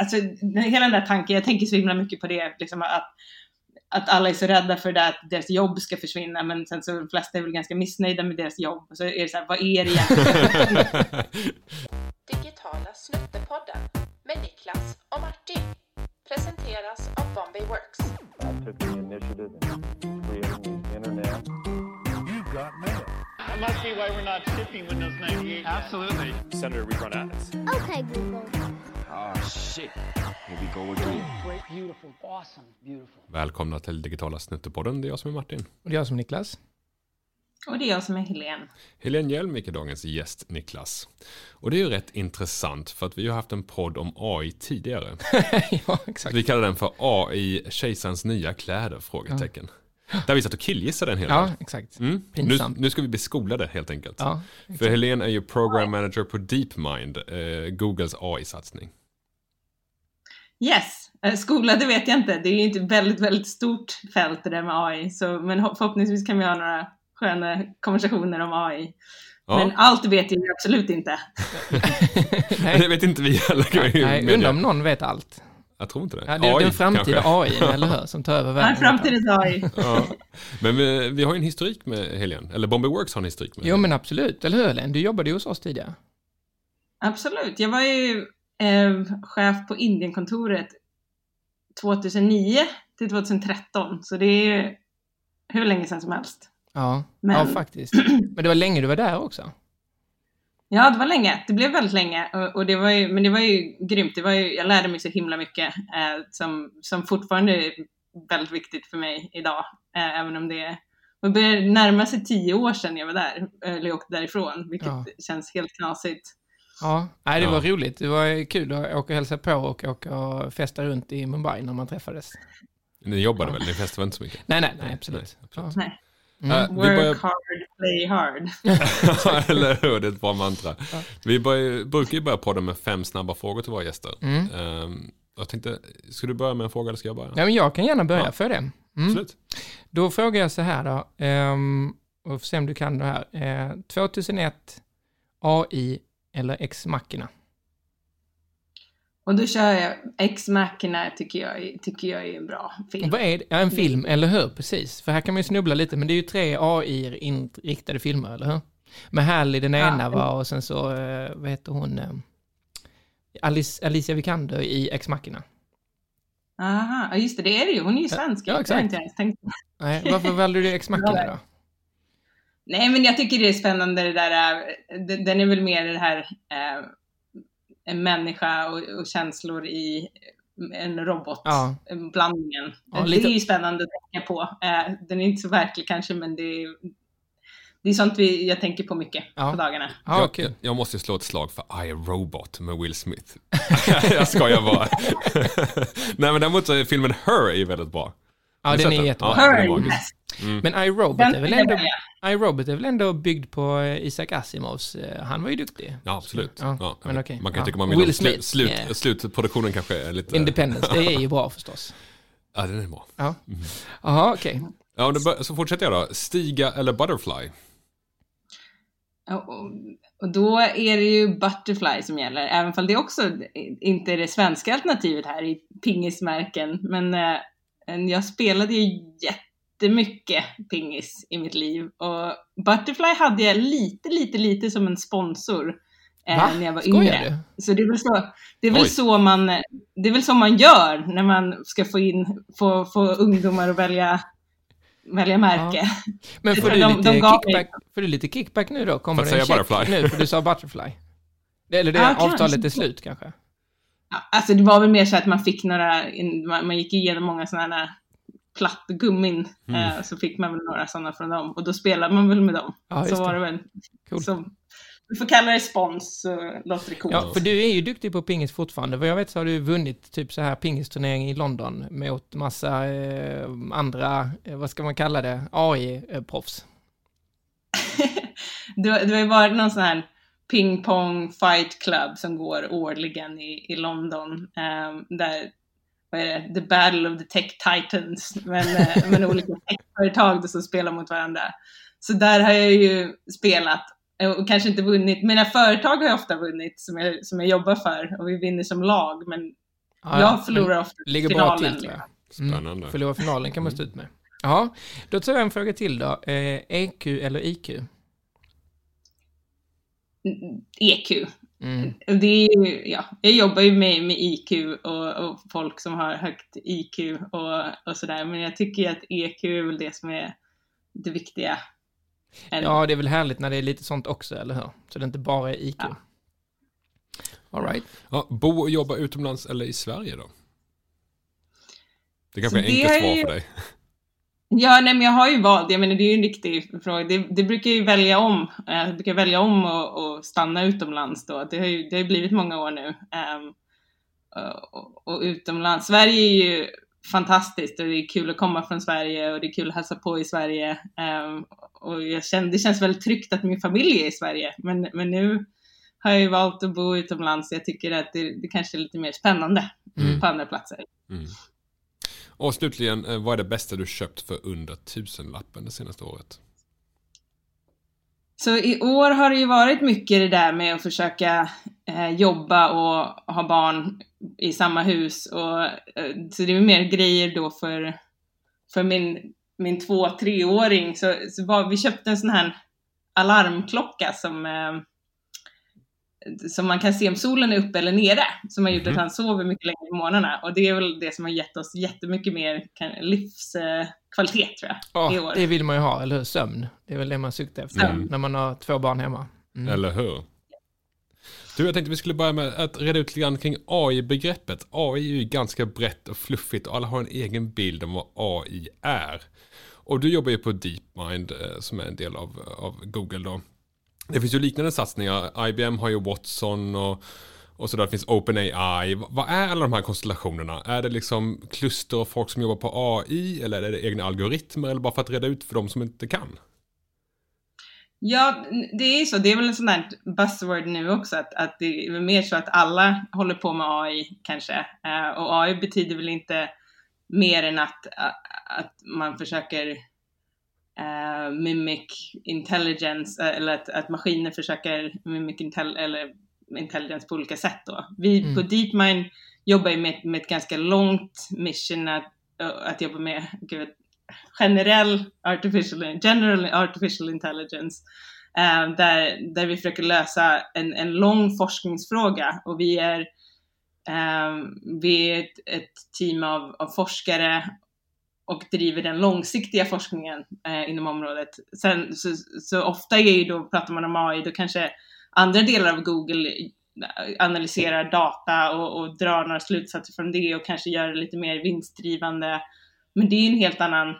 alltså hela den där tanken, jag tänker så himla mycket på det, liksom att, att alla är så rädda för det, att deras jobb ska försvinna, men sen så de flesta är väl ganska missnöjda med deras jobb. Och så är det så här, vad är det egentligen? Digitala snuttepodden med Niklas och Martin presenteras av Bombay Works. I took the initiative in creating the internet. You've got mail. That must be why we're not shipping Windows 98. Absolutely. Senator rerun ads. Okay, Google. Oh shit. Here we go again. Great, beautiful, awesome, beautiful. Välkomna till Digitala Snuttepodden. Det är jag som är Martin. Och det är jag som Niklas. Och det är jag som är Helene. Helene Hjelmvik är dagens gäst, Niklas. Och det är ju rätt intressant för att vi har haft en podd om AI tidigare. ja, exakt. Vi kallar den för AI, kejsarens nya kläder? Frågetecken. Där vi satt och killgissade en hel del. Ja, exakt. Mm. Nu, nu ska vi bli skolade helt enkelt. Ja, För Helene är ju program manager på DeepMind, eh, Googles AI-satsning. Yes, eh, skola det vet jag inte. Det är ju inte väldigt, väldigt stort fält det där med AI. Så, men ho- förhoppningsvis kan vi ha några sköna konversationer om AI. Ja, Men allt vet jag ju absolut inte. det vet inte vi heller. Nej, undrar om någon vet allt. Jag tror inte det. Ja, det är den framtida. AI, eller hur? Som tar över Ja, världen. framtidens AI. Ja. Men vi, vi har ju en historik med Helene, eller Bombay Works har en historik med Jo, men absolut. Eller hur, Helene? Du jobbade ju hos oss tidigare. Absolut. Jag var ju eh, chef på Indienkontoret 2009 till 2013. Så det är hur länge sedan som helst. Ja, Men- ja faktiskt. Men det var länge du var där också. Ja, det var länge. Det blev väldigt länge. Och, och det var ju, men det var ju grymt. Det var ju, jag lärde mig så himla mycket eh, som, som fortfarande är väldigt viktigt för mig idag. Eh, även om det det börjar närma sig tio år sedan jag var där, eller åkte därifrån, vilket Ja. känns helt knasigt. Ja, nej, det Ja. var roligt. Det var kul att åka och hälsa på och åka och festa runt i Mumbai när man träffades. Ni jobbade väl, ni festade väl inte så mycket? Nej, nej, nej, absolut. Nej, absolut. Nej. Ja. Äh, vi Work börjar- hard, play hard. Eller hur, det är ett bra mantra. Vi börjar, brukar ju börja podden med fem snabba frågor till våra gäster. Mm. Ehm, jag tänkte, ska du börja med en fråga eller ska jag börja? Ja, men jag kan gärna börja Ja. för det. Mm. Absolut. Då frågar jag så här då, um, och får se om du kan det här. Eh, 2001, AI eller X-Machina? Och då kör jag Ex Machina tycker jag, tycker jag är en bra film. Vad är det? Ja, en film, eller hur? Precis. För här kan man ju snubbla lite, men det är ju tre AI-inriktade filmer, eller hur? Med Hall den ena, Ja. va? Och sen så, eh, vad heter hon? eh, Alice, Alicia Vikander i X-Machina. Aha, ja just det, det är det ju. Hon är ju svensk. Ja, exakt. inte jag ens tänkt. Nej, varför valde du X-Machina då? Nej, men jag tycker det är spännande det där. äh, Den är väl mer det här äh, en människa och, och känslor i en robot. Ja. Blandningen. Ja, det lite- är ju spännande att tänka på. Äh, Den är inte så verklig kanske, men det är, det är sånt vi, jag tänker på mycket Ja. på dagarna. Ja, jag, kul. jag, jag måste ju slå ett slag för I, Robot med Will Smith. jag skojar bara. Nej men däremot så är filmen Her är ju väldigt bra. Ja, den är jättebra. Ja, den är magisk. bäst. Men iRobot är väl ändå... iRobot är väl ändå byggd på eh, Isaac Asimovs... eh, Han var ju duktig. Ja, absolut. Ja, Ja, men okej. Man kan Ja. tycka man vill Will om slut, yeah. slutproduktionen kanske är lite... Independence, det är ju bra förstås. Ja, den är bra. Ja. Jaha, okej. Ja, då bör- så fortsätter jag då. Stiga eller Butterfly? Och då är det ju Butterfly som gäller, även om det också inte är det svenska alternativet här i pingismärken. Men eh, jag spelade ju jättemycket pingis i mitt liv och Butterfly hade jag lite, lite, lite som en sponsor eh, Va? när jag var Skojar yngre. du? Så det är väl så, det är väl Oj. så man, det är väl så man gör när man ska få in, få, få ungdomar att välja, välja märke. Men får De- du, de lite mig- kickback, får du lite kickback nu då? Kommer För att det en säga check Butterfly. nu för du sa Butterfly? Eller det Ja, avtalet kanske. är slut kanske? Alltså det var väl mer så att man fick några, man, gick igenom många sådana här plattgummin, Mm. eh, så fick man väl några sådana från dem och då spelade man väl med dem. Ja, så var det. det väl. Coolt. Så, vi får kalla det spons så låter det coolt. Ja, för du är ju duktig på pingis fortfarande. Vad jag vet så har du vunnit typ så här pingisturnering i London mot massa eh, andra, eh, vad ska man kalla det, AI-proffs. det har ju varit någon sån här ping-pong fight club som går årligen i, i London. ehm, där, vad är det, the battle of the tech titans, men, eh, men olika techföretag som spelar mot varandra. Så där har jag ju spelat eh, och kanske inte vunnit. Mina företag har jag ofta vunnit som jag, som jag jobbar för och vi vinner som lag, men Ja, jag förlorar ofta Ligger bra finalen. till tror jag. Spännande. Mm. Förlora finalen kan man stå ut med. Ja, då tar jag en fråga till då. Eh, EQ eller IQ? EQ. Mm. Det är ju, ja, jag jobbar ju med, med IQ och, och folk som har högt IQ och, och sådär, men jag tycker ju att EQ är väl det som är det viktiga. Än- Ja, det är väl härligt när det är lite sånt också, eller hur? Så det inte bara är IQ. Ja. All right. Ja, bo och jobba utomlands eller i Sverige då? Det kanske är enkelt är svar för dig. Ja, nej, men jag har ju valt, jag menar det är ju en riktig fråga. Det, det brukar ju välja om, eh, jag brukar välja om och, och stanna utomlands då. Det har ju det har blivit många år nu. ehm, och, och utomlands, Sverige är ju fantastiskt och det är kul att komma från Sverige och det är kul att hälsa på i Sverige. ehm, och jag känner, det känns väldigt tryggt att min familj är i Sverige. Men, men nu har jag ju valt att bo utomlands jag tycker att det, det kanske är lite mer spännande Mm. på andra platser. Mm. Och slutligen, eh, vad är det bästa du köpt för under tusenlappen det senaste året? Så i år har det ju varit mycket det där med att försöka eh, jobba och ha barn i samma hus. Och, eh, så det är mer grejer då för, för min, min två treåring. Så, så var, vi köpte en sån här alarmklocka som, eh, som man kan se om solen är uppe eller nere. Som har gjort Mhm. att han sover mycket längre på morgnarna. Och det är väl det som har gett oss jättemycket mer livskvalitet tror jag. i Ja, år. det vill man ju ha, eller hur? Sömn. Det är väl det man suktar efter Sömn. när man har två barn hemma. Mm. Eller hur? Du, jag tänkte vi skulle börja med att reda ut lite grann kring AI-begreppet. AI är ju ganska brett och fluffigt och alla har en egen bild om vad AI är. Och du jobbar ju på DeepMind eh, som är en del av, av Google då. Det finns ju liknande satsningar. IBM har ju Watson och, och sådär, det finns OpenAI. Vad är alla de här konstellationerna? Är det liksom kluster av folk som jobbar på AI eller är det egna algoritmer eller bara för att reda ut för de som inte kan? Ja, det är ju så. Det är väl en sån där buzzword nu också, att, att det är mer så att alla håller på med AI kanske. Eh, och AI betyder väl inte mer än att, att man försöker eh, mimic intelligence, eh, eller att, att maskiner försöker mimic intel, eller intelligence på olika sätt då. Vi Mm. på DeepMind jobbar ju med, med ett ganska långt mission att, att jobba med gud, generell artificial, general artificial intelligence. eh, där, där vi försöker lösa en, en lång forskningsfråga och vi är, eh, vi är ett, ett team av, av forskare och driver den långsiktiga forskningen eh, inom området. Sen, så, så ofta är ju då, pratar man om AI, då kanske andra delar av Google eh, analyserar data och, och drar några slutsatser från det och kanske gör det lite mer vinstdrivande. Men det är en helt annan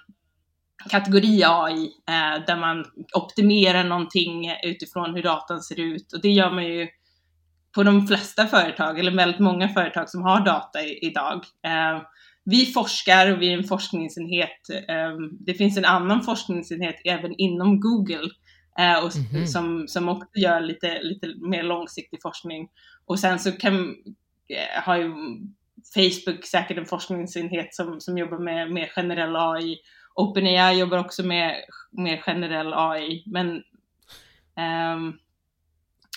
kategori AI eh, där man optimerar någonting utifrån hur datan ser ut och det gör man ju på de flesta företag, eller väldigt många företag som har data i, idag. Eh, vi forskar och vi är en forskningsenhet. Eh, det finns en annan forskningsenhet även inom Google eh, och, Mhm. som, som också gör lite, lite mer långsiktig forskning. Och sen så kan, eh, har ju Facebook säkert en forskningsenhet som, som jobbar med mer generell AI. OpenAI jobbar också med mer generell AI, men ehm,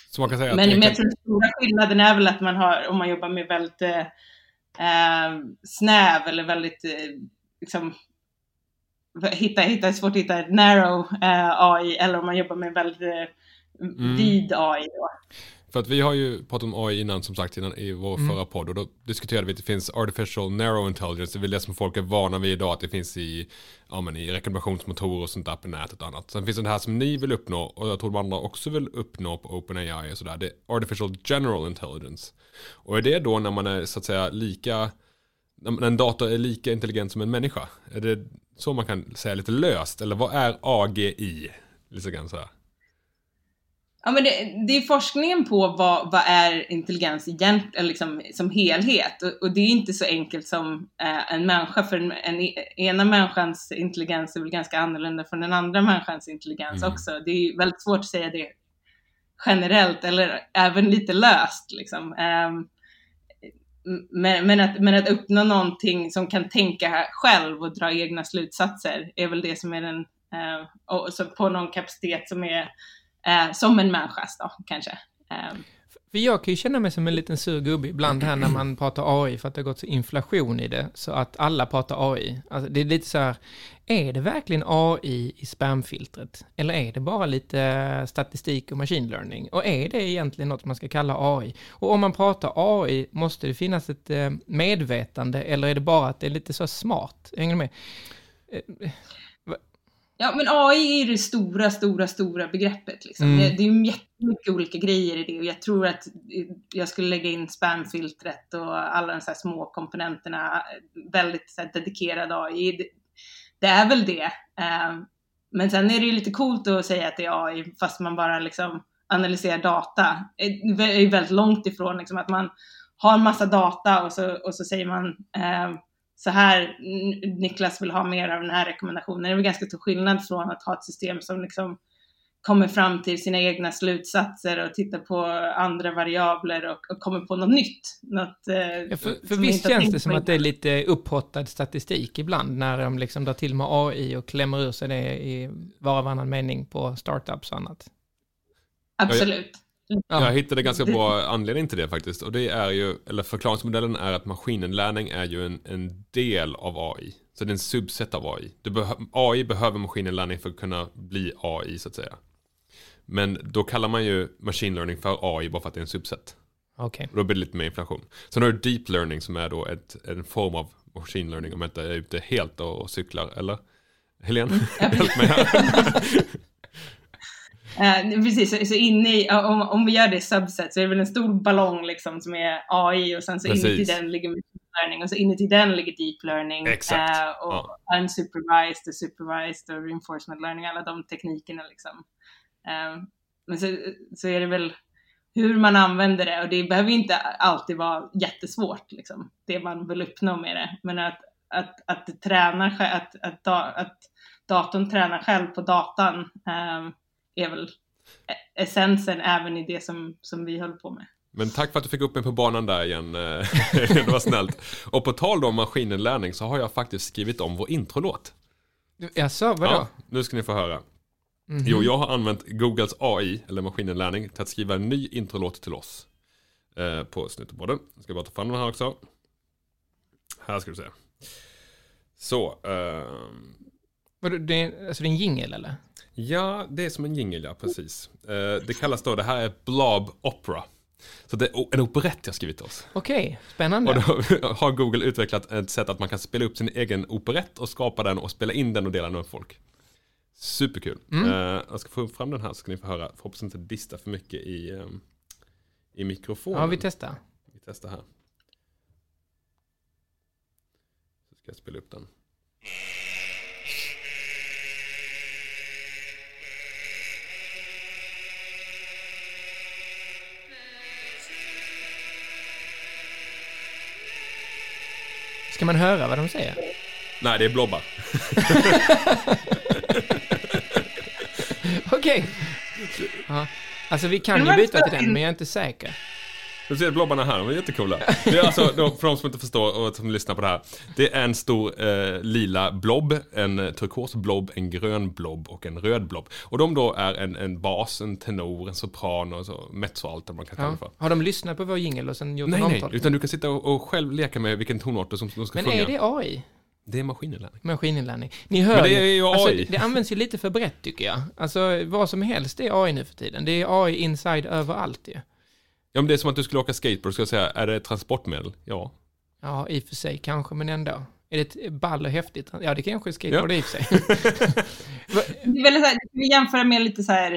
Så man kan säga att men, men jag tror den stora skillnaden är väl att man har, om man jobbar med väldigt eh, snäv eller väldigt, eh, liksom, hitta, hitta, svårt att hitta ett narrow eh, AI eller om man jobbar med väldigt eh, Mm. vid AI. Då. För att vi har ju pratat om AI innan, som sagt, innan i vår Mm. förra podd och då diskuterade vi att det finns artificial narrow intelligence, det är väl det som folk är vana vid idag, att det finns i, ja, men i rekommendationsmotorer och sånt där på nätet och annat. Sen finns det här som ni vill uppnå och jag tror de andra också vill uppnå på OpenAI och sådär, det är artificial general intelligence. Och är det då när man är så att säga lika, när en dator är lika intelligent som en människa? Är det så man kan säga lite löst? Eller vad är AGI? Lite grann så här. Ja, men det, det är forskningen på vad, vad är intelligens egent, eller liksom, som helhet och, och det är inte så enkelt som eh, en människa för en, en, ena människans intelligens är väl ganska annorlunda från den andra människans intelligens Mm. också. Det är väldigt svårt att säga det generellt eller även lite löst liksom. Ehm, men, men, att, men att uppnå någonting som kan tänka själv och dra egna slutsatser är väl det som är den, eh, och på någon kapacitet som är eh, som en människas då kanske. Eh, För jag kan ju känna mig som en liten sur gubbe ibland här när man pratar AI för att det har gått så inflation i det så att alla pratar AI. Alltså det är lite så här, är det verkligen AI i spamfiltret? Eller är det bara lite statistik och machine learning? Och är det egentligen något man ska kalla AI? Och om man pratar AI, måste det finnas ett eh, medvetande eller är det bara att det är lite så smart? Hänger du med? Eh, Eh, Ja, men AI är det stora, stora, stora begreppet. Liksom. Mm. Det, det är jättemycket olika grejer i det och jag tror att jag skulle lägga in spamfiltret och alla de så här små komponenterna, väldigt så här, dedikerad AI. Det, det är väl det. Eh, men sen är det ju lite coolt att säga att det är AI fast man bara liksom analyserar data. Det är väldigt långt ifrån liksom, att man har massa data och så, och så säger man eh, så här, Niklas vill ha mer av den här rekommendationen. Det är väl ganska stor skillnad från att ha ett system som liksom kommer fram till sina egna slutsatser och tittar på andra variabler och, och kommer på något nytt. Något, eh, Ja, för, för visst känns det som att det är lite upphottad statistik ibland när de liksom drar till med AI och klämmer ur sig det i var och varannan mening på startups och annat. Absolut. Ja. Jag hittade ganska bra anledning till det faktiskt. Och det är ju, eller förklaringsmodellen är att maskininlärning är ju en, en del av AI. Så det är en subset av AI. Du behö, AI behöver maskininlärning för att kunna bli AI så att säga. Men då kallar man ju machine learning för AI bara för att det är en subset. Okej. Och då blir det lite mer inflation. Sen har du deep learning som är då ett, en form av machine learning om jag inte är ute helt och, och cyklar, eller? Helene, hjälp mig här. Eh, precis, så, så inne i, om, om vi gör det i subset så är det väl en stor ballong liksom som är AI och sen så inuti den ligger machine learning och så inuti den ligger deep learning. Exakt, eh, och ja. unsupervised och supervised och reinforcement learning, alla de teknikerna liksom. Eh, men så, så är det väl hur man använder det och det behöver inte alltid vara jättesvårt liksom, det man vill uppnå med det. Men att, att, att, det tränar, sj- att, att, att datorn tränar själv på datan eh, är väl e- essensen även i det som, som vi håller på med. Men tack för att du fick upp mig på banan där igen. eh, det var snällt. Och på tal om maskininlärning så har jag faktiskt skrivit om vår introlåt. Jaså, vadå? Ja, nu ska ni få höra. Mhm. Jo, jag har använt Googles AI, eller maskininlärning, till att skriva en ny introlåt till oss. Eh, på Snutterpodden. Jag ska bara ta fram den här också. Här ska du se. Så. ehm, Vadå, det är, alltså det är en jingel eller? Ja, det är som en jingel, ja precis. Eh, det kallas då, det här är Blob Opera. Så det är en operett jag skrivit till oss. Okej, spännande. Och då har Google utvecklat ett sätt att man kan spela upp sin egen operett och skapa den och spela in den och dela den med folk. Superkul. Mm. Eh, jag ska få fram den här så ska ni få höra. Hoppas inte dista för mycket i, ehm, i mikrofonen. Ja, vi testar. vi testar här. Så ska jag spela upp den. Ska man höra vad de säger? Nej, det är blobbar. Okej. Ja. Alltså vi kan ju byta till den, men jag är inte säker. Du ser blobbarna här, de är jättecoola. Det är alltså, för de som inte förstår och som lyssnar på det här. Det är en stor eh, lila blob, en eh, turkos blob, en grön blob och en röd blob. Och de då är en, en bas, en tenor, en sopran och så mezzo och allt vad man kan kalla det för. Har de lyssnat på vår jingel och sen gjort Nej, en nej, omtolkning? utan du kan sitta och, och själv leka med vilken tonart som de ska Men sjunga. är det AI? Det är maskininlärning. Maskininlärning. Ni hör Men det är ju Alltså, AI. det används ju lite för brett tycker jag. Alltså vad som helst är AI nu för tiden. Det är AI inside överallt ju. Ja, men det är som att du skulle åka skateboard, ska jag säga, är det ett transportmedel? Ja. Ja, i och för sig kanske, men ändå. Är det ett ball och häftigt? Ja, det kanske är skateboard Ja. i och för sig. Det är väl så här, vi jämför med lite så här,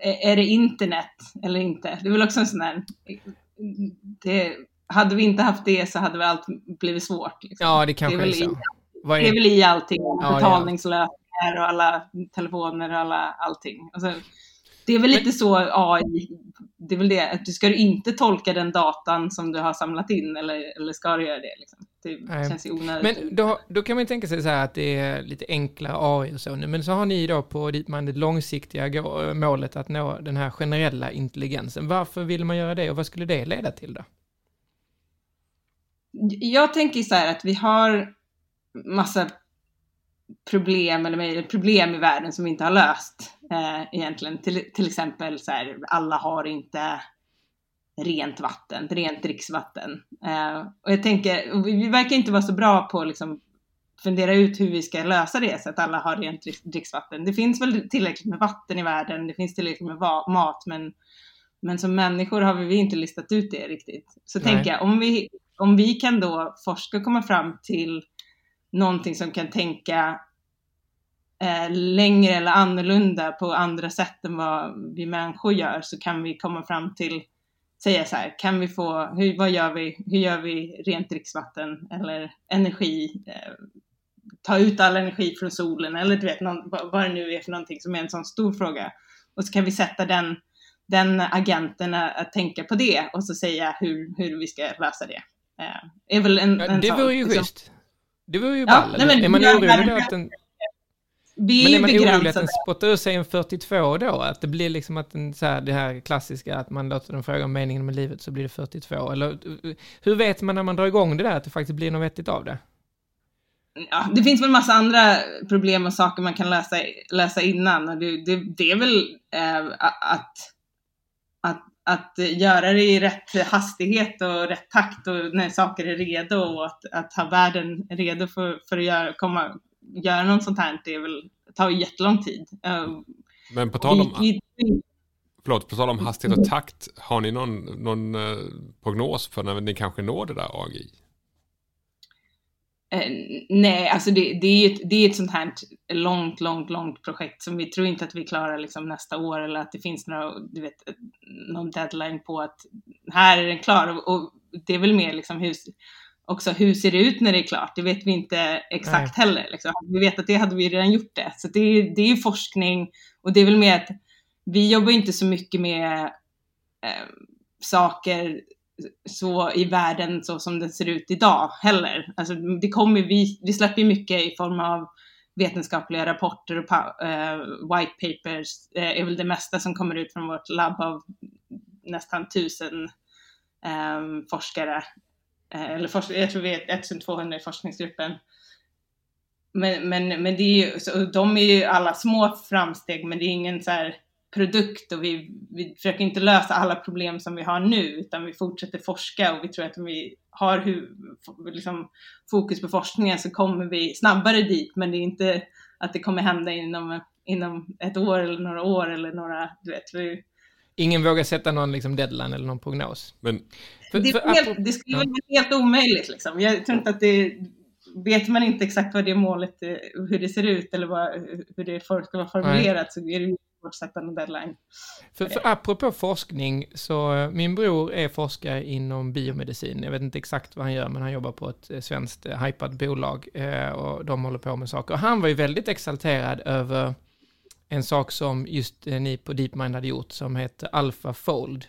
eh, är det internet eller inte? Det är väl också en sån här, det, hade vi inte haft det så hade väl allt blivit svårt. Liksom. ja, det kanske det är, är väl så. i- Vad Det är är, väl i allting, är betalningslösningar och alla telefoner och alla, allting. Och så, det är väl lite så AI, det är väl det, att du ska du inte tolka den datan som du har samlat in eller, eller ska du göra det? Liksom? Det Nej. känns ju onödigt. men då, då kan man ju tänka sig så här att det är lite enklare AI och så nu. Men så har ni då på man det långsiktiga målet att nå den här generella intelligensen. Varför vill man göra det och vad skulle det leda till då? Jag tänker så här att vi har massa problem, eller problem i världen som vi inte har löst eh, egentligen. Till, till exempel så här, alla har inte rent vatten, rent dricksvatten. Eh, och jag tänker, och vi, vi verkar inte vara så bra på att liksom fundera ut hur vi ska lösa det så att alla har rent drick- dricksvatten. Det finns väl tillräckligt med vatten i världen, det finns tillräckligt med mat, men, men som människor har vi inte listat ut det riktigt. Så Nej. tänker jag, om vi, om vi kan då forska och komma fram till någonting som kan tänka eh, längre eller annorlunda på andra sätt än vad vi människor gör så kan vi komma fram till säga så här, kan vi få, hur, vad gör vi, hur gör vi rent dricksvatten eller energi, eh, ta ut all energi från solen eller du vet någon, vad, det nu är för någonting som är en sån stor fråga. Och så kan vi sätta den, den agenten att, tänka på det och så säga hur, hur vi ska lösa det. Eh, är väl en, Ja, en det sak, vore ju liksom. schysst. Det vore ju Ja, ball. nej, men är man vi har orolig Vi är men ju är man orolig att begränsade. den spottar ur sig en 42 då? Att det blir liksom att den, så här, det här klassiska att man låter den fråga om meningen med livet så blir det 42? Eller hur vet man när man drar igång det där att det faktiskt blir något vettigt av det? ja, det finns väl massa andra problem och saker man kan läsa, läsa innan. Och det, det, det är väl eh, att, att, att göra det i rätt hastighet och rätt takt och när saker är redo och att, att ha världen redo för, för att göra, komma, göra något sånt här. Det är väl, tar ju jättelång tid. Eh, Men på tal om, vi, vi, förlåt, på tal om hastighet och takt, har ni någon, någon eh, prognos för när ni kanske når det där AGI? Eh, nej, alltså det, det, är ett, det är ett sånt här långt, långt, långt projekt som vi tror inte att vi klarar liksom nästa år eller att det finns några, du vet, någon deadline på att här är den klar och, och det är väl mer liksom hur, också hur ser det ut när det är klart? Det vet vi inte exakt heller. Liksom. Vi vet att det hade vi redan gjort det. Så det är, det är forskning och det är väl mer att vi jobbar inte så mycket med eh, saker så i världen så som den ser ut idag heller. Alltså det kommer, vi, vi släpper mycket i form av vetenskapliga rapporter och eh, white papers eh, är väl det mesta som kommer ut från vårt labb av nästan tusen eh, forskare. Eh, eller forsk- jag tror vi är 1200 i forskningsgruppen. Men, men, men det är ju, så, de är ju alla små framsteg, men det är ingen så här produkt och vi, vi försöker inte lösa alla problem som vi har nu, utan vi fortsätter forska och vi tror att om vi har hu, liksom, fokus på forskningen så kommer vi snabbare dit, men det är inte att det kommer hända inom, inom ett år eller några år eller några, du vet, vi, Ingen vågar sätta någon liksom deadline eller någon prognos. Men För, det, för, är helt, det skulle ja. vara helt omöjligt liksom. Jag tror inte att det, vet man inte exakt vad det målet, eh, hur det ser ut eller vad, hur det ska vara formulerat så är det ju svårt att sätta någon deadline. För, för apropå forskning, så eh, min bror är forskare inom biomedicin. Jag vet inte exakt vad han gör, men han jobbar på ett eh, svenskt hypat bolag och de håller på med saker. Och han var ju väldigt exalterad över en sak som just eh, ni på DeepMind hade gjort som heter AlphaFold.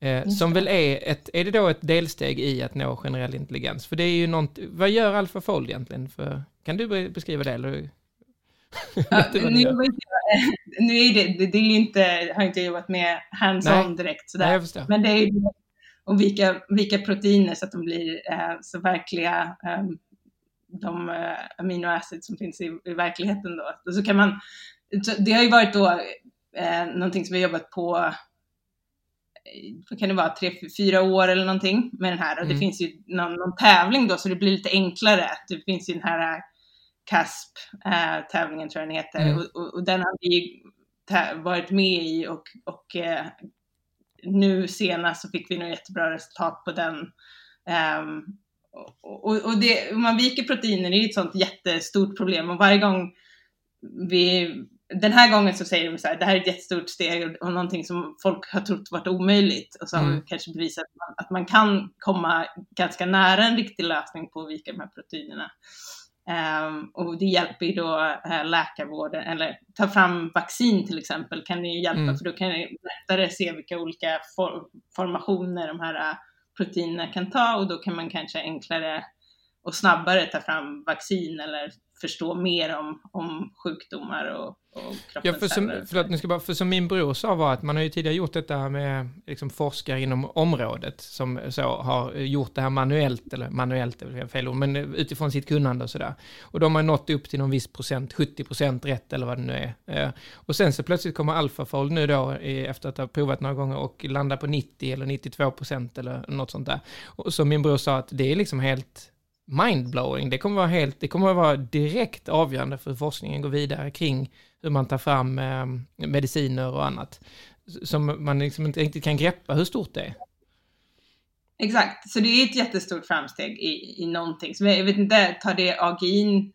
Eh, som väl är ett, är det då ett delsteg i att nå generell intelligens? För det är ju något, vad gör AlphaFold egentligen? För, kan du be- beskriva det? Eller? Ja, nu, är det, det, det är ju inte, har inte jag jobbat med hands-on Nej. direkt Nej, sådär. förstår. Men det är ju och vilka, vilka proteiner så att de blir eh, så verkliga, eh, de eh, aminoacids som finns i, i verkligheten då. Och så kan man, det har ju varit då eh, någonting som vi har jobbat på, eh, vad kan det vara, tre, fyra år eller någonting med den här. Och det Mm. finns ju någon, någon tävling då så det blir lite enklare. Det finns ju den här eh, CASP-tävlingen tror jag den heter. Mm. Och, och, och den har vi varit med i och, och eh, nu senast så fick vi nog jättebra resultat på den. Ehm, och, och, det, man viker proteiner är ju ett sånt jättestort problem och varje gång vi, den här gången så säger de så här, det här är ett jättestort steg och, någonting som folk har trott varit omöjligt och har Mm. kanske bevisat att man, att man kan komma ganska nära en riktig lösning på att vika de här proteinerna. Ehm, och det hjälper ju då uh, läkarvården, eller ta fram vaccin till exempel kan det ju hjälpa Mm. för då kan det lättare se vilka olika for, formationer de här uh, proteinerna kan ta och då kan man kanske enklare och snabbare ta fram vaccin eller förstå mer om, om sjukdomar och, och Ja, kroppens för som, förlåt, nu ska jag bara, för som min bror sa var att man har ju tidigare gjort detta med liksom, forskare inom området som så har gjort det här manuellt, eller manuellt är fel ord, men utifrån sitt kunnande och sådär. Och de har nått upp till någon viss procent, 70 procent rätt eller vad det nu är. Eh, Och sen så plötsligt kommer AlphaFold nu då, efter att ha provat några gånger, och landar på 90 eller 92 procent eller något sånt där. Och som min bror sa att det är liksom helt mindblowing. Det kommer vara helt, det kommer vara direkt avgörande för hur forskningen går vidare kring hur man tar fram eh, mediciner och annat. Som man liksom inte riktigt kan greppa hur stort det är. Exakt, så det är ett jättestort framsteg i, i någonting. Så jag vet inte, tar det AGIN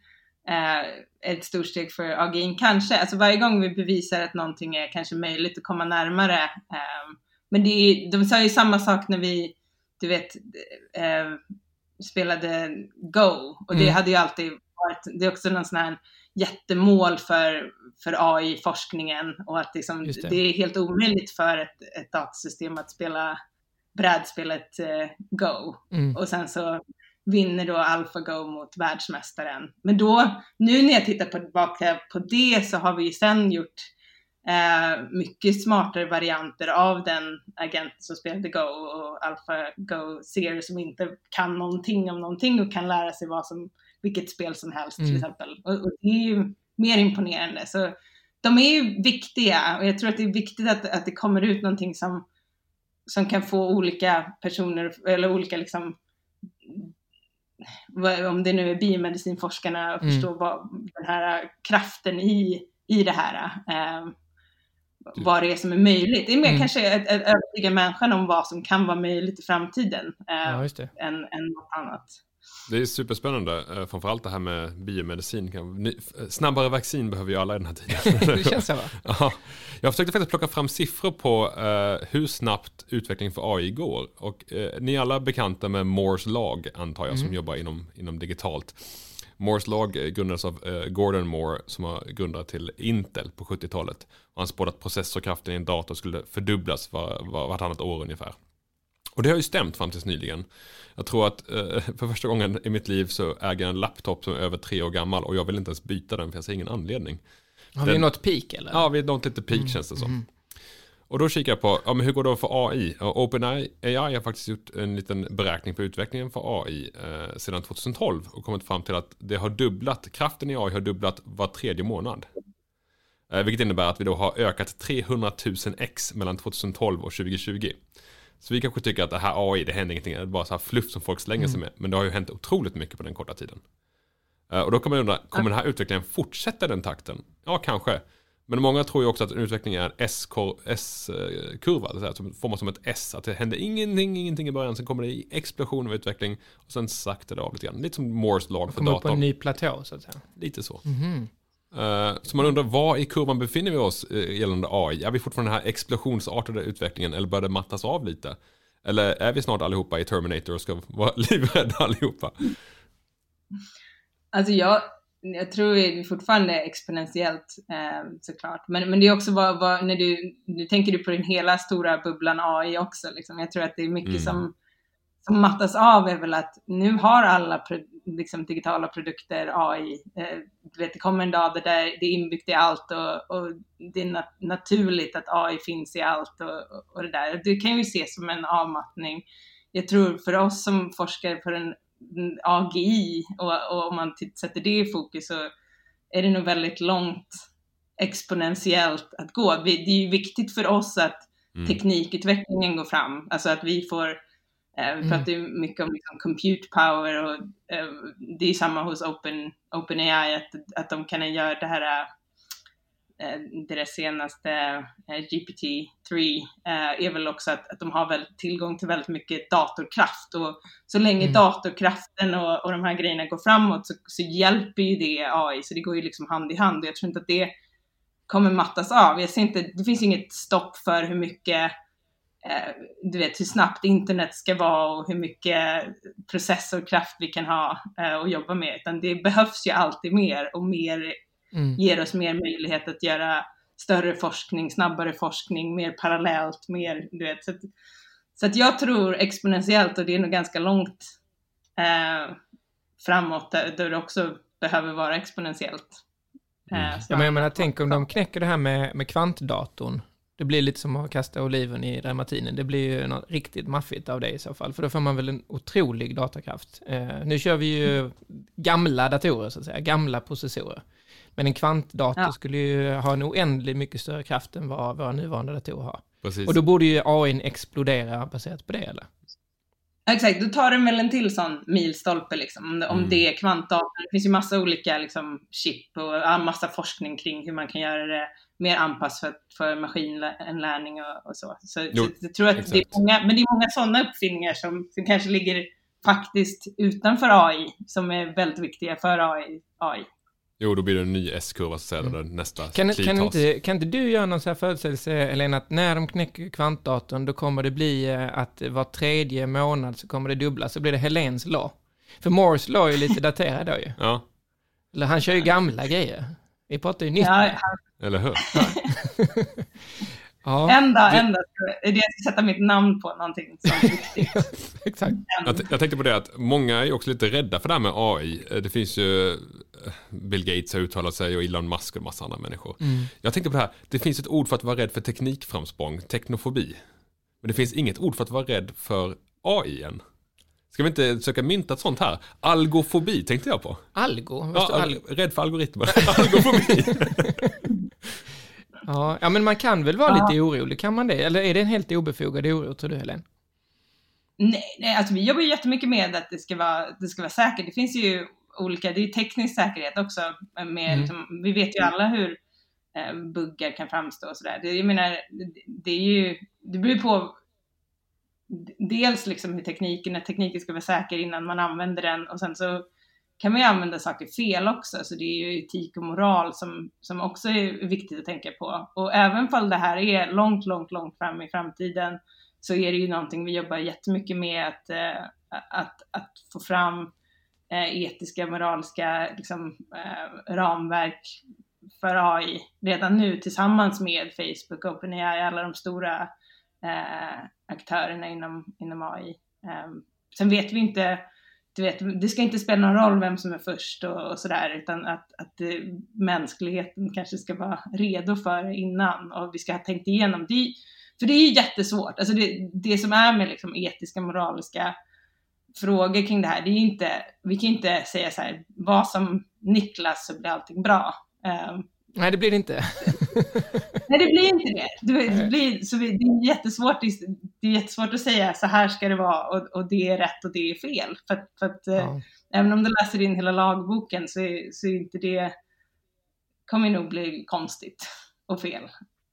eh, ett stort steg för AGIN? Kanske. Alltså varje gång vi bevisar att någonting är kanske möjligt att komma närmare. Eh, men det är, de sa ju samma sak när vi, du vet, eh, spelade Go. Och det Mm. hade ju alltid varit, det är också någon sån här jättemål för, för AI-forskningen och att liksom, det. det. är helt omöjligt för ett, ett datasystem att spela brädspelet eh, Go. Mm. Och sen så vinner då AlphaGo mot världsmästaren. Men då, nu när jag tittar på, tillbaka på det så har vi ju sen gjort eh, mycket smartare varianter av den agenten som spelade Go och AlphaGo Zero som inte kan någonting om någonting och kan lära sig vad som, vilket spel som helst till Mm. exempel. Och, och det är ju mer imponerande. Så de är ju viktiga och jag tror att det är viktigt att, att det kommer ut någonting som, som kan få olika personer, eller olika liksom, om det nu är biomedicinforskarna, att Mm. förstå vad, den här kraften i, i det här. Eh, vad det är som är möjligt. Det är mer Mm. kanske att, att övertyga människan om vad som kan vara möjligt i framtiden eh, Ja, just det. än, än något annat. Det är superspännande, eh, framförallt det här med biomedicin. F- Snabbare vaccin behöver ju alla i den här tiden. Det känns så va? Ja, jag försökte faktiskt plocka fram siffror på eh, hur snabbt utvecklingen för AI går. Och eh, ni är alla bekanta med Moores lag, antar jag, som jobbar inom, inom digitalt. Moores lag eh, grundades av eh, Gordon Moore som har grundat till Intel på 70-talet. Och han spådde att processorkraften i en dator skulle fördubblas var, var, vartannat år ungefär. Och det har ju stämt fram tills nyligen. Jag tror att eh, för första gången i mitt liv så äger jag en laptop som är över tre år gammal och jag vill inte ens byta den för jag ser ingen anledning. Har vi Den- nått peak eller? Ja, vi är nått lite peak känns det som. Och då kikar jag på, ja men hur går det för AI? Och OpenAI AI har faktiskt gjort en liten beräkning på utvecklingen för AI eh, sedan 2012 och kommit fram till att det har dubblat, kraften i AI har dubblat var tredje månad. Eh, vilket innebär att vi då har ökat 300 000 x mellan 2012 och 2020. Så vi kanske tycker att det här AI, det händer ingenting, det är bara så här fluff som folk slänger sig med. Men det har ju hänt otroligt mycket på den korta tiden. Eh, Och då kan man undra, kommer den här utvecklingen fortsätta den takten? Ja, kanske. Men många tror ju också att en utveckling är en S-kurva, som formas som ett S. Att det händer ingenting, ingenting i början, sen kommer det i explosion av utveckling och sen saktar det av lite grann. Lite som Moores lag för Kommer upp på en datorn. ny platå så att säga. Lite så. Mhm. Eh, Så man undrar, var i kurvan befinner vi oss eh, gällande AI? Är vi fortfarande den här explosionsartade utvecklingen eller börjar det mattas av lite? Eller är vi snart allihopa i Terminator och ska vara livrädda allihopa? Alltså jag, jag tror är fortfarande exponentiellt eh, såklart. Men, men det är också vad, vad, när du, nu tänker du på den hela stora bubblan AI också. Liksom. Jag tror att det är mycket Mm. som, som mattas av är väl att nu har alla liksom, digitala produkter AI. Eh, du vet, det kommer en dag där det är inbyggt i allt och, och det är nat- naturligt att AI finns i allt och, och, det där. Det kan ju ses som en avmattning. Jag tror för oss som forskar på den AGI och, och om man sätter det i fokus så är det nog väldigt långt exponentiellt att gå. Det är ju viktigt för oss att Mm. teknikutvecklingen går fram, alltså att vi får eh, vi Mm. pratar ju mycket om liksom, compute power och eh, det är samma hos Open, OpenAI att, att de kan göra det här eh, deras senaste eh, GPT-3 eh, är väl också att, att de har väl tillgång till väldigt mycket datorkraft och så länge Mm. datorkraften och, och de här grejerna går framåt så, så hjälper ju det AI, så det går ju liksom hand i hand och jag tror inte att det kommer mattas av. Jag ser inte, det finns inget stopp för hur mycket du vet hur snabbt internet ska vara och hur mycket processorkraft vi kan ha eh, och jobba med, utan det behövs ju alltid mer och mer Mm. ger oss mer möjlighet att göra större forskning, snabbare forskning, mer parallellt, mer, du vet. Så att, så att jag tror exponentiellt och det är nog ganska långt eh, framåt där, där det också behöver vara exponentiellt. eh, Ja, men jag menar, än- tänk om de knäcker det här med, med kvantdatorn. Det blir lite som att kasta oliven i dermatinen. Det blir ju något riktigt maffigt av det i så fall. För då får man väl en otrolig datakraft. Eh, nu kör vi ju gamla datorer, så att säga. Gamla processorer. Men en kvantdator Ja. skulle ju ha en oändligt mycket större kraft än vad våra nuvarande datorer har. Precis. Och då borde ju AI explodera baserat på det, eller? Exakt, då tar den väl en till sån milstolpe liksom. Om det, om Mm. det är kvantdator. Det finns ju massa olika liksom, chip och ja, massa forskning kring hur man kan göra det mer anpassat för maskininlärning och, och så. Så, Jo, så jag tror att det är många, men det är många sådana uppfinningar som, som kanske ligger faktiskt utanför AI, som är väldigt viktiga för AI. AI. Jo, då blir det en ny S-kurva så att säga, där nästa Mm. Kan, kan, inte, kan inte du göra någon så här förutsägelse, Elena, att när de knäcker kvantdatorn, då kommer det bli eh, att var tredje månad så kommer det dubbla, så blir det Helens lag. För Moores lag är ju lite daterad då ju. Ja, Eller han kör ju gamla grejer. Vi pratar ju nytt. Ja, nu. eller hur? Ja, en dag, det- en dag ska är det jag ska sätta mitt namn på någonting som viktigt. exakt. Jag, jag tänkte på det att många är ju också lite rädda för det här med AI. Eh, Det finns ju Bill Gates har uttalat sig och Elon Musk och en massa andra människor. Jag tänkte på det här, det finns ett ord för att vara rädd för teknikframsprång, teknofobi. Men det finns inget ord för att vara rädd för AI än. Ska vi inte försöka mynta ett sånt här? Algofobi tänkte jag på. Algo. Ja, al- rädd för algoritmer. Algofobi. Ja, ja, men man kan väl vara Ja. lite orolig, kan man det? Eller är det en helt obefogad oro, tror du, Helen? Nej, nej, alltså vi jobbar ju jättemycket med att det ska vara, det ska vara säkert. Det finns ju olika, det är teknisk säkerhet också. Med, Mm. liksom, vi vet ju alla hur eh, buggar kan framstå och sådär. Det, jag menar, det, är ju, det beror på dels liksom hur tekniken, att tekniken ska vara säker innan man använder den och sen så kan man ju använda saker fel också, så det är ju etik och moral som, som också är viktigt att tänka på. Och även fall det här är långt, långt, långt fram i framtiden så är det ju någonting vi jobbar jättemycket med att, eh, att, att få fram Eh, etiska, moraliska liksom, eh, ramverk för AI redan nu tillsammans med Facebook, OpenAI, alla de stora eh, aktörerna inom, inom AI. Eh, sen vet vi inte, du vet, det ska inte spela någon roll vem som är först och, och sådär, utan att, att eh, mänskligheten kanske ska vara redo för innan och vi ska ha tänkt igenom. Det, för det är ju jättesvårt. Alltså det, det som är med liksom etiska, moraliska frågor kring det här, det är ju inte, vi kan inte säga så här, vad som Niklas så blir allting bra. Um, Nej, det blir det inte. nej, det blir inte det. Det, blir, så det, är jättesvårt, det är jättesvårt att säga så här ska det vara och, och det är rätt och det är fel. För, för att eh, Ja. även om du läser in hela lagboken så så är inte det, kommer nog bli konstigt och fel.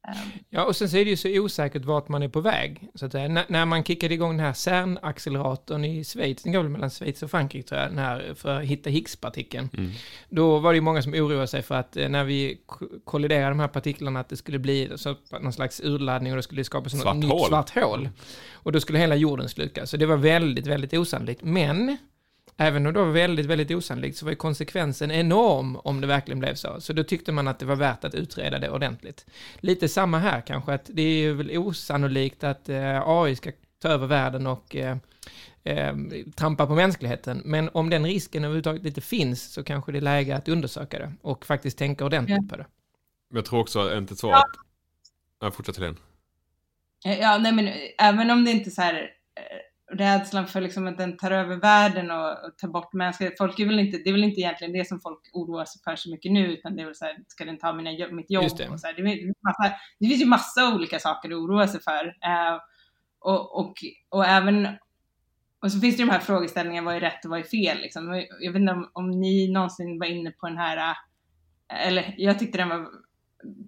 Um, Ja, och sen så är det ju så osäkert vart man är på väg. Så att. När, när man kickade igång den här CERN-acceleratorn i Schweiz, den går väl mellan Schweiz och Frankrike tror jag, den här för att hitta Higgs-partikeln. Mm. Då var det ju många som oroade sig för att eh, när vi ko- kolliderade de här partiklarna att det skulle bli så, någon slags urladdning och det skulle skapas Svart något nytt svart hål. Och då skulle hela jorden slukas. Så det var väldigt, väldigt osannolikt. Men Även om det var väldigt, väldigt osannolikt så var ju konsekvensen enorm om det verkligen blev så. Så då tyckte man att det var värt att utreda det ordentligt. Lite samma här kanske, att det är ju väl osannolikt att eh, AI ska ta över världen och eh, eh, trampa på mänskligheten. Men om den risken överhuvudtaget inte finns så kanske det är läge att undersöka det och faktiskt tänka ordentligt på det. Men jag tror också, inte så Ja. att... Ja, fortsätt Helene. Ja, nej men även om det inte är så här eh, rädslan för liksom att den tar över världen och, och tar bort mänsklighet. Folk är väl inte, det är väl inte egentligen det som folk oroar sig för så mycket nu, utan det är väl så här, ska den ta mina, mitt jobb? Just det. Och så här, det, massa, det finns ju massa olika saker att oroa sig för. Eh, och, och, och även och så finns det de här frågeställningarna, vad är rätt och vad är fel? Liksom. Jag vet inte om, om ni någonsin var inne på den här, eh, eller jag tyckte den var,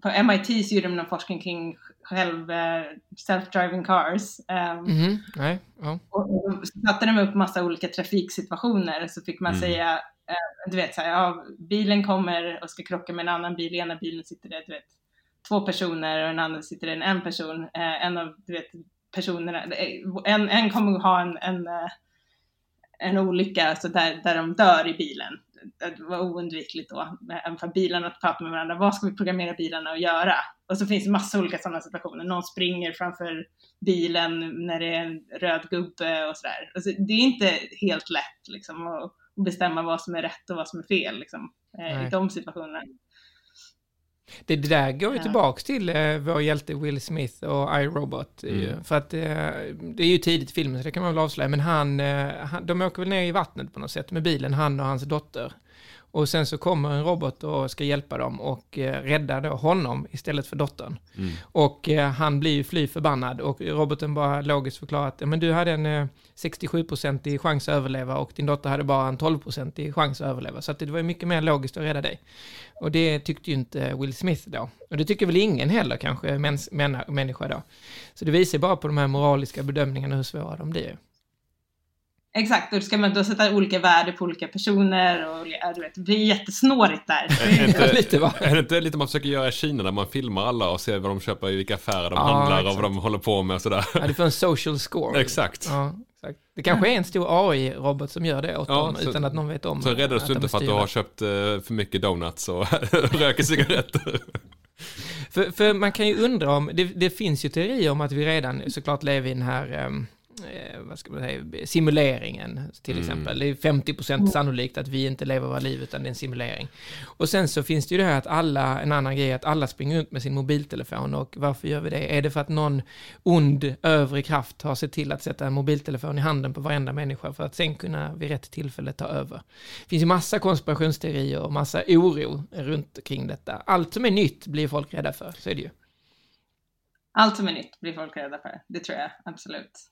på MIT så gjorde de någon forskning kring själv, eh, self-driving cars. Mhm, nej, ja. och satte de upp massa olika trafiksituationer så fick man Mm. säga, eh, du vet så här, ja, bilen kommer och ska krocka med en annan bil, i ena bilen sitter det, du vet, två personer och den andra sitter det en, en person, eh, en av, du vet, personerna, en, en kommer att ha en, en, en olycka så där, där de dör i bilen. Det var oundvikligt då, även för bilarna att prata med varandra, vad ska vi programmera bilarna att göra? Och så finns det massa olika sådana situationer, någon springer framför bilen när det är en röd gubbe och sådär. Alltså, det är inte helt lätt liksom att bestämma vad som är rätt och vad som är fel liksom, eh, Nej. i de situationerna. Det, det där går ju Ja. tillbaks till eh, vår hjälte Will Smith och iRobot. Mm. För att eh, det är ju tidigt i filmen så det kan man väl avslöja. Men han, eh, han, de åker väl ner i vattnet på något sätt med bilen, han och hans dotter. Och sen så kommer en robot och ska hjälpa dem och eh, rädda då honom istället för dottern. Mm. Och eh, han blir ju fly förbannad och roboten bara logiskt förklarar att "Ja, men du hade en eh, 67% chans att överleva och din dotter hade bara en 12% chans att överleva. Så att det var ju mycket mer logiskt att rädda dig. Och det tyckte ju inte Will Smith då. Och det tycker väl ingen heller kanske, mäns, männa, människa då. Så det visar bara på de här moraliska bedömningarna hur svåra de blir. Exakt, och då ska man då sätta olika värden på olika personer och du vet, det blir jättesnårigt där. Är inte, Lite, va? är det inte lite man försöker göra i Kina där man filmar alla och ser vad de köper i vilka affärer de Ja, handlar och exakt. vad de håller på med och sådär. Ja, du får en social score. Exakt. Ja, exakt. Det kanske är en stor AI-robot som gör det åt Ja, dem så- utan att någon vet om Så räddas du inte för att du har köpt eh, för mycket donuts och röker cigaretter. För, för man kan ju undra om, det, det finns ju teorier om att vi redan såklart lever i den här, eh, vad ska man säga, simuleringen till Mm. exempel. Det är 50% sannolikt att vi inte lever våra liv utan det är en simulering. Och sen så finns det ju det här att alla, en annan grej att alla springer runt med sin mobiltelefon och varför gör vi det? Är det för att någon ond övre kraft har sett till att sätta en mobiltelefon i handen på varenda människa för att sen kunna vid rätt tillfälle ta över? Det finns ju massa konspirationsteorier och massa oro runt kring detta. Allt som är nytt blir folk rädda för, så är det ju. Allt som är nytt blir folk rädda för, det tror jag absolut.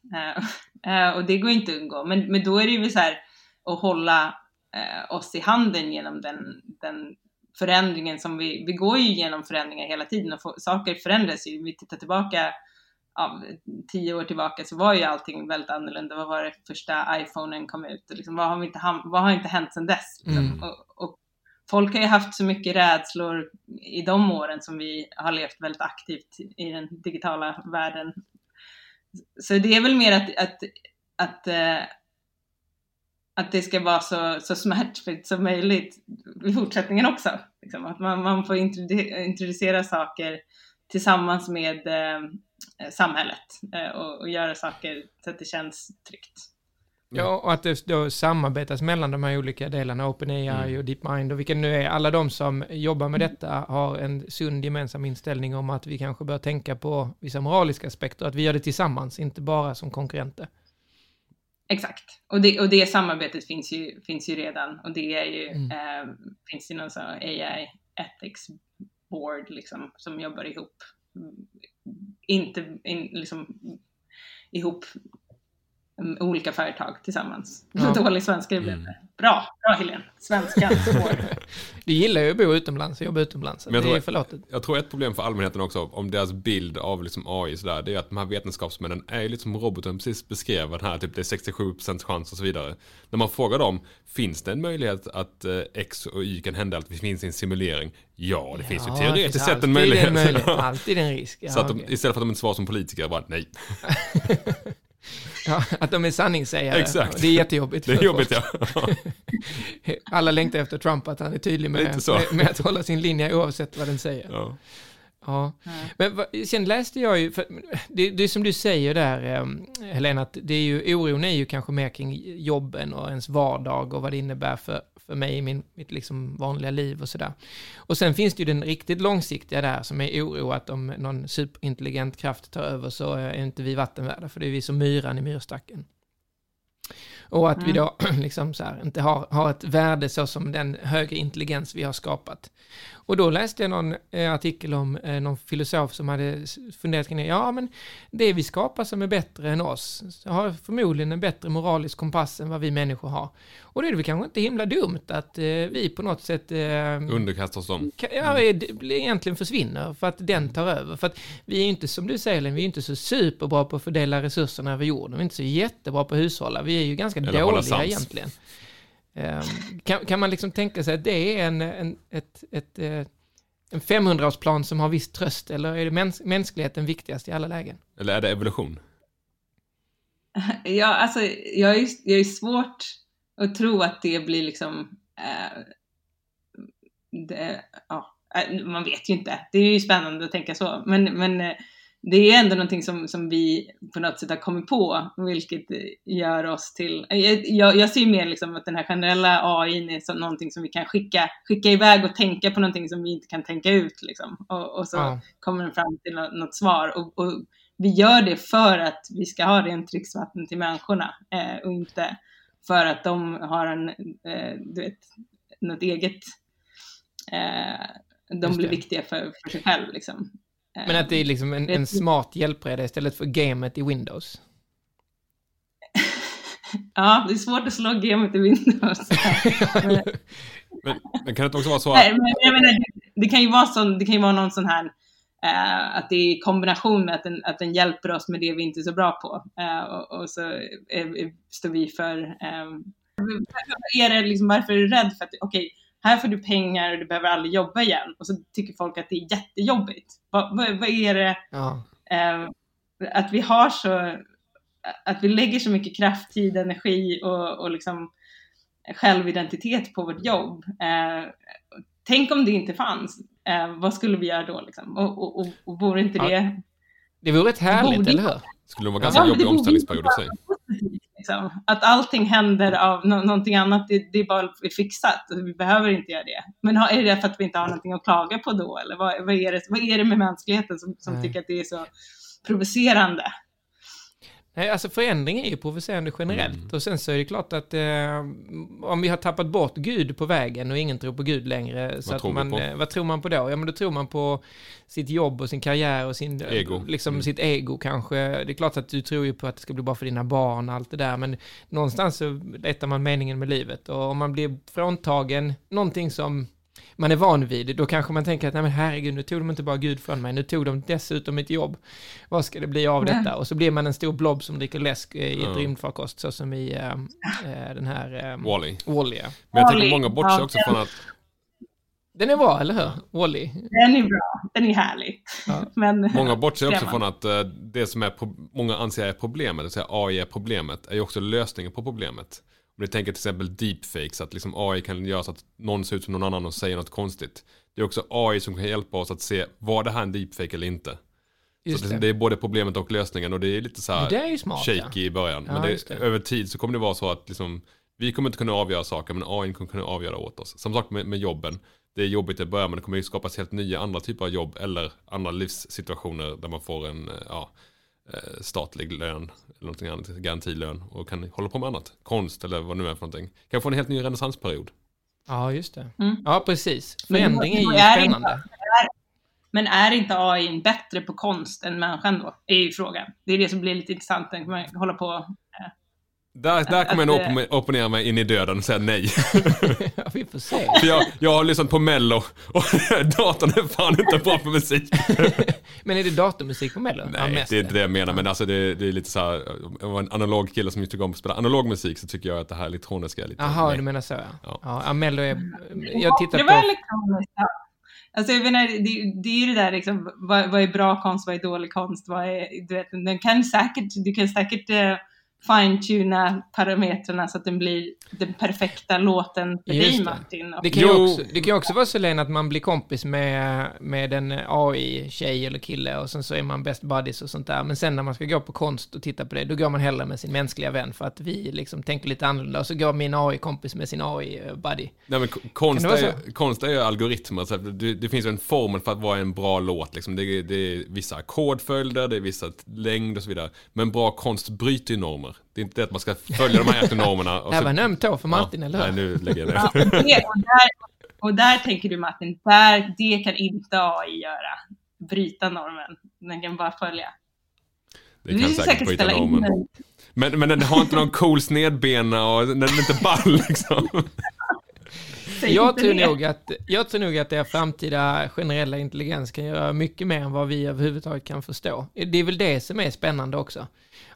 Eh, och det går inte att undgå, men, men då är det ju så här att hålla eh, oss i handen genom den, den förändringen som vi, vi går ju igenom förändringar hela tiden och få, saker förändras ju. Om vi tittar tillbaka, ja, tio år tillbaka så var ju allting väldigt annorlunda. Vad var det första iPhonen kom ut? Och liksom, vad, har vi inte, vad har inte hänt sedan dess? Liksom? Mm. Och, och folk har ju haft så mycket rädslor i de åren som vi har levt väldigt aktivt i den digitala världen. Så det är väl mer att, att, att, eh, att det ska vara så, så smärtfritt som möjligt i fortsättningen också. Liksom. Att man, man får introducera saker tillsammans med eh, samhället eh, och, och göra saker så att det känns tryggt. Ja, och att det då samarbetas mellan de här olika delarna, OpenAI Mm. och DeepMind och vilka nu är, alla de som jobbar med detta har en sund gemensam inställning om att vi kanske bör tänka på vissa moraliska aspekter, att vi gör det tillsammans, inte bara som konkurrenter. Exakt. Och det, och det samarbetet finns ju, finns ju redan och det är ju, Mm. eh, finns ju någon sån AI ethics board liksom som jobbar ihop. Mm, Inte in, liksom ihop mm, olika företag tillsammans. Ja. Dålig svenska det blev Mm. det. Bra, bra Helene. Svenskan. Du gillar ju att bo utomlands och jobba utomlands, Men jag det tror- är förlåtet. Jag tror ett problem för allmänheten också, om deras bild av liksom AI sådär, det är att de här vetenskapsmännen är ju lite som roboten precis beskrev, den här, typ det är 67% chans och så vidare. När man frågar dem, finns det en möjlighet att eh, X och Y kan hända, att vi finns i en simulering? Ja, det finns ju Ja, teoretiskt det sett en möjlighet. En möjlighet. Alltid en risk. Ja, så att de, okej. istället för att de inte svarar som politiker, bara nej. ja, att de är sanningssägare. Exakt. Det är jättejobbigt. Det är jobbigt ja. Alla längtar efter Trump, att han är tydlig med, med, med att hålla sin linje oavsett vad den säger. ja. Ja, Ja. men va, sen läste jag ju, det, det är som du säger där, eh, Helena, att det är ju, oron är ju kanske mer kring jobben och ens vardag och vad det innebär för, för mig i min, mitt liksom vanliga liv och sådär. Och sen finns det ju den riktigt långsiktiga där som är oro att om någon superintelligent kraft tar över så är inte vi vattenvärda, för det är vi som myran i myrstacken. Och att vi Mm. då liksom så här, inte har, har ett värde så som den högre intelligens vi har skapat. Och då läste jag någon eh, artikel om eh, någon filosof som hade funderat kring det. Ja, men det vi skapar som är bättre än oss har förmodligen en bättre moralisk kompass än vad vi människor har. Och då är det väl kanske inte himla dumt att eh, vi på något sätt... Eh, Underkasta oss dem. Ja, blir- egentligen försvinner för att den tar över. För att vi är ju inte, som du säger, Len, vi är inte så superbra på att fördela resurserna över jorden. Vi är inte så jättebra på att hushålla. Vi är ju ganska Eller dåliga egentligen. Ehm, kan, kan man liksom tänka sig att det är en, en, ett, ett, eh, en 500-årsplan som har viss tröst, eller är det mäns mänskligheten viktigast i alla lägen? Eller är det evolution? Ja, alltså jag är, jag är svårt att tro att det blir liksom eh, det, ja, eh, man vet ju inte. Det är ju spännande att tänka så. Men, men eh, det är ändå någonting som, som vi på något sätt har kommit på, vilket gör oss till... Jag, jag ser mer liksom att den här generella AI är som någonting som vi kan skicka, skicka iväg och tänka på någonting som vi inte kan tänka ut. Liksom. Och, och så Ja. kommer den fram till något, något svar. Och, och vi gör det för att vi ska ha rent dricksvatten till människorna eh, och inte för att de har en, eh, du vet, något eget. Eh, de blir viktiga för, för sig själv liksom. Men att det är liksom en, en smart hjälpreda istället för gamet i Windows. Ja, det är svårt att slå gamet i Windows. men, Men, men kan det inte också vara så nej, men jag menar, det, det kan ju vara sån, det kan ju vara någon sån här eh, att det är i kombination med att den, att den hjälper oss med det vi inte är så bra på. Eh, och, och så är, är, står vi för... Eh, är det liksom, varför är du rädd för att, okej, här får du pengar och du behöver aldrig jobba igen. Och så tycker folk att det är jättejobbigt. Vad, vad, vad är det? Ja. eh, att vi har så, att vi lägger så mycket kraft, tid, energi och, och liksom självidentitet på vårt jobb. Eh, tänk om det inte fanns, eh, vad skulle vi göra då liksom? Och, och, och, och vore inte Ja. det Det vore rätt härligt, Borde- eller hur? Skulle det vara Ja, ganska men jobbig det omställningsperiod i sig? Liksom? Att allting händer av nå- någonting annat, det, det är bara fixat. Vi behöver inte göra det. Men har, är det för att vi inte har någonting att klaga på då? Eller vad, vad, är, det, vad är det med mänskligheten som, som tycker att det är så provocerande? Nej, alltså förändring är ju provocerande generellt. Mm. Och sen så är det klart att eh, om vi har tappat bort Gud på vägen och ingen tror på Gud längre. Så Vad att tror man, på? eh, vad tror man på då? Ja, men då tror man på sitt jobb och sin karriär och sin... Ego. Liksom Mm. sitt ego kanske. Det är klart att du tror ju på att det ska bli bra för dina barn och allt det där. Men någonstans så letar man meningen med livet. Och om man blir fråntagen någonting som man är van vid, då kanske man tänker att nej men herregud, nu tog de inte bara Gud från mig, nu tog de dessutom mitt jobb. Vad ska det bli av Nej. detta? Och så blir man en stor blob som dricker läsk eh, i ett Ja. rymdfarkost, så som i eh, den här Wall-E. Wall-E. ja. Men jag tänker många bortser ja, också den- från att... Den är bra, eller hur? Wall-E. Den är bra, den är härlig. Ja. Men, Många bortser också från att det som är pro- många anser är problemet, det vill säga AI är problemet, är ju också lösningen på problemet. Om ni tänker till exempel deepfakes, att liksom AI kan göra så att någon ser ut som någon annan och säger något konstigt. Det är också AI som kan hjälpa oss att se, var det här en deepfake eller inte? Just så det, det. det är både problemet och lösningen och det är lite så här smart, ja. shaky i början. Ja, men det, det. över tid så kommer det vara så att liksom, vi kommer inte kunna avgöra saker men AI kommer kunna avgöra åt oss. Samma sak med, med jobben. Det är jobbigt i början men det kommer ju skapas helt nya andra typer av jobb eller andra livssituationer där man får en eh, ja, statlig lön eller någonting annat, garantilön och kan hålla på med annat. Konst eller vad det nu är för någonting. Kan få en helt ny renässansperiod. Ja, just det. Mm. Ja, precis. Förändring är ju inte- spännande. Men är inte AI bättre på konst än människan då? Är ju frågan. Det är det som blir lite intressant när man håller på. Där, där kommer jag nog oppo- opponera mig in i döden och säga nej. ja, vi får se. För jag, jag har lyssnat på mello och datorn är fan inte bra på musik. Men är det datormusik på Mello? Ja, Nej, mest det är inte det jag menar, men alltså det, det är lite så här, jag var en analog kille som tycker om att spela analog musik så tycker jag att det här elektroniska är lite... Jaha, du menar så ja. Ja. Ja, ja Mello är... Jag tittar det var på... elektroniskt. Ja. Alltså jag menar, det, det är ju det där liksom, vad, vad är bra konst, vad är dålig konst, vad är, du vet, den kan säkert, du kan säkert eh, fine-tuna parametrarna så att den blir den perfekta låten för Just dig det. Martin. Det kan, ju också, det kan ju också vara så Lena att man blir kompis med, med en AI-tjej eller kille och sen så är man best buddies och sånt där. Men sen när man ska gå på konst och titta på det, då går man hellre med sin mänskliga vän för att vi liksom tänker lite annorlunda. Och så går min AI-kompis med sin AI-buddy. Nej men ko- konst är, konst är ju algoritmer, så det, det finns ju en formel för att vara en bra låt. Liksom. Det, är, det är vissa ackordföljder, det är vissa längd och så vidare. Men bra konst bryter ju normer. Det är inte det att man ska följa de här normerna. Och Det här var en öm tå för Martin, ja, eller Nej, hur? nu lägger jag ja, ner. och, det, och, där, och där tänker du Martin, där, det kan inte AI göra. Bryta normen. Den kan bara följa. Det kan säkert bryta spela in normen. Men, men den har inte någon cool snedbena och den är inte ball liksom. Jag tror, det. nog att, jag tror nog att er framtida generella intelligens kan göra mycket mer än vad vi överhuvudtaget kan förstå. Det är väl det som är spännande också.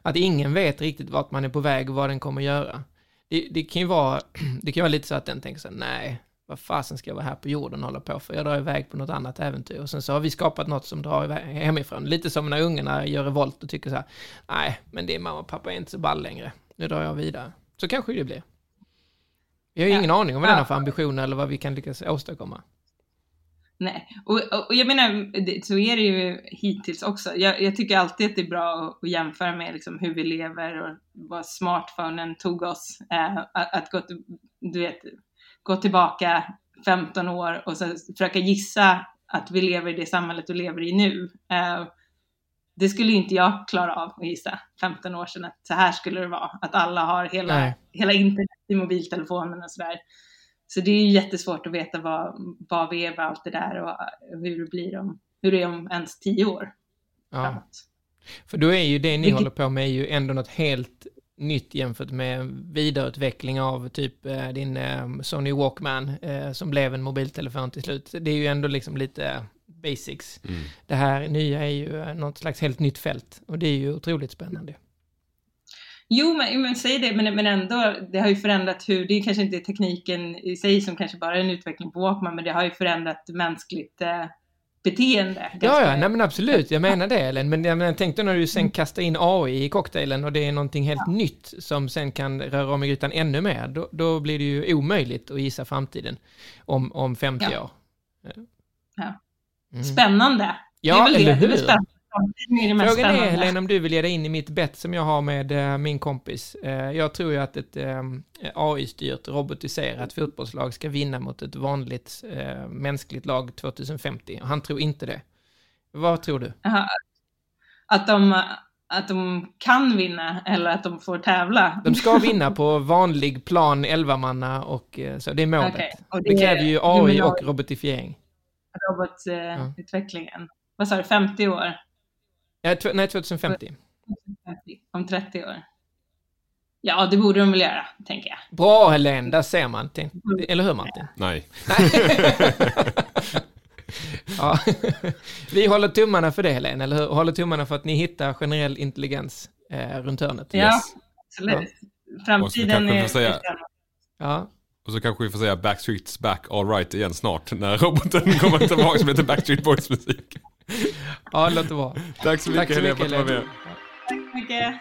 Att ingen vet riktigt vart man är på väg och vad den kommer göra. Det, det kan ju vara, det kan vara lite så att den tänker så här, nej, vad fasen ska jag vara här på jorden och hålla på för? Jag drar iväg på något annat äventyr. Och sen så har vi skapat något som drar iväg hemifrån. Lite som när ungarna gör revolt och tycker så här, nej, men det är mamma och pappa är inte så ball längre. Nu drar jag vidare. Så kanske det blir. Vi har ju ingen aning om vad den har för ambitioner eller vad vi kan lyckas åstadkomma. Nej, och, och, och jag menar, så är det ju hittills också. Jag, jag tycker alltid att det är bra att, jämföra med liksom hur vi lever och vad smartphonen tog oss. Eh, att, att gå, du vet, gå tillbaka 15 år och så försöka gissa att vi lever i det samhället du lever i nu. Eh, det skulle ju inte jag klara av att gissa 15 år sedan att så här skulle det vara. Att alla har hela, Nej. hela internet i mobiltelefonen och sådär. Så det är ju jättesvårt att veta vad, vad vi är med allt det där och hur det blir om, hur det är om ens tio år Ja. framåt. För då är ju det ni Vilket- håller på med är ju ändå något helt nytt jämfört med vidareutveckling av typ eh, din eh, Sony Walkman eh, som blev en mobiltelefon till slut. Det är ju ändå liksom lite basics. Mm. Det här nya är ju eh, något slags helt nytt fält och det är ju otroligt spännande. Jo, men, men säg det, men, men ändå, det har ju förändrat hur, det är kanske inte tekniken i sig som kanske bara är en utveckling på Walkman, men det har ju förändrat mänskligt eh, beteende. Ja, ja, nej men absolut, jag menar det Ellen. Men jag, men jag tänkte när du sen kastar in AI i cocktailen och det är någonting helt nytt som sen kan röra om i grytan ännu mer, då, då blir det ju omöjligt att gissa framtiden om, om 50 Ja. år. Ja. Mm. Spännande. Ja, det är eller det, det är hur? Framtiden är det Frågan är, spännande. Helena, om du vill ge dig in i mitt bett som jag har med eh, min kompis. Eh, jag tror ju att ett eh, AI-styrt, robotiserat fotbollslag ska vinna mot ett vanligt mänskligt lag 2050. Och han tror inte det. Vad tror du? Att de, att de kan vinna eller att de får tävla. De ska vinna på vanlig plan 11 manna och så. Det är målet. Okej, och Det kräver ju AI och robotifiering. Robotutvecklingen. Vad sa du, 50 år? Ja, nej, 2050. 50, om 30 år? Ja, det borde de väl göra, tänker jag. Bra Helene, där ser man. Tänk- Eller hur Martin? Nej. Ja. Vi håller tummarna för det Helene, eller hur? Håller tummarna för att ni hittar generell intelligens eh, runt hörnet. Ja, Yes. absolut. Så Framtiden är... säga- Ja. Och så kanske vi får säga Backstreet's back all right igen snart när roboten kommer tillbaka med lite Backstreet Boys musik. ja, det låter bra. Tack så mycket Tack så Helena för mycket att du var med. Tack så mycket.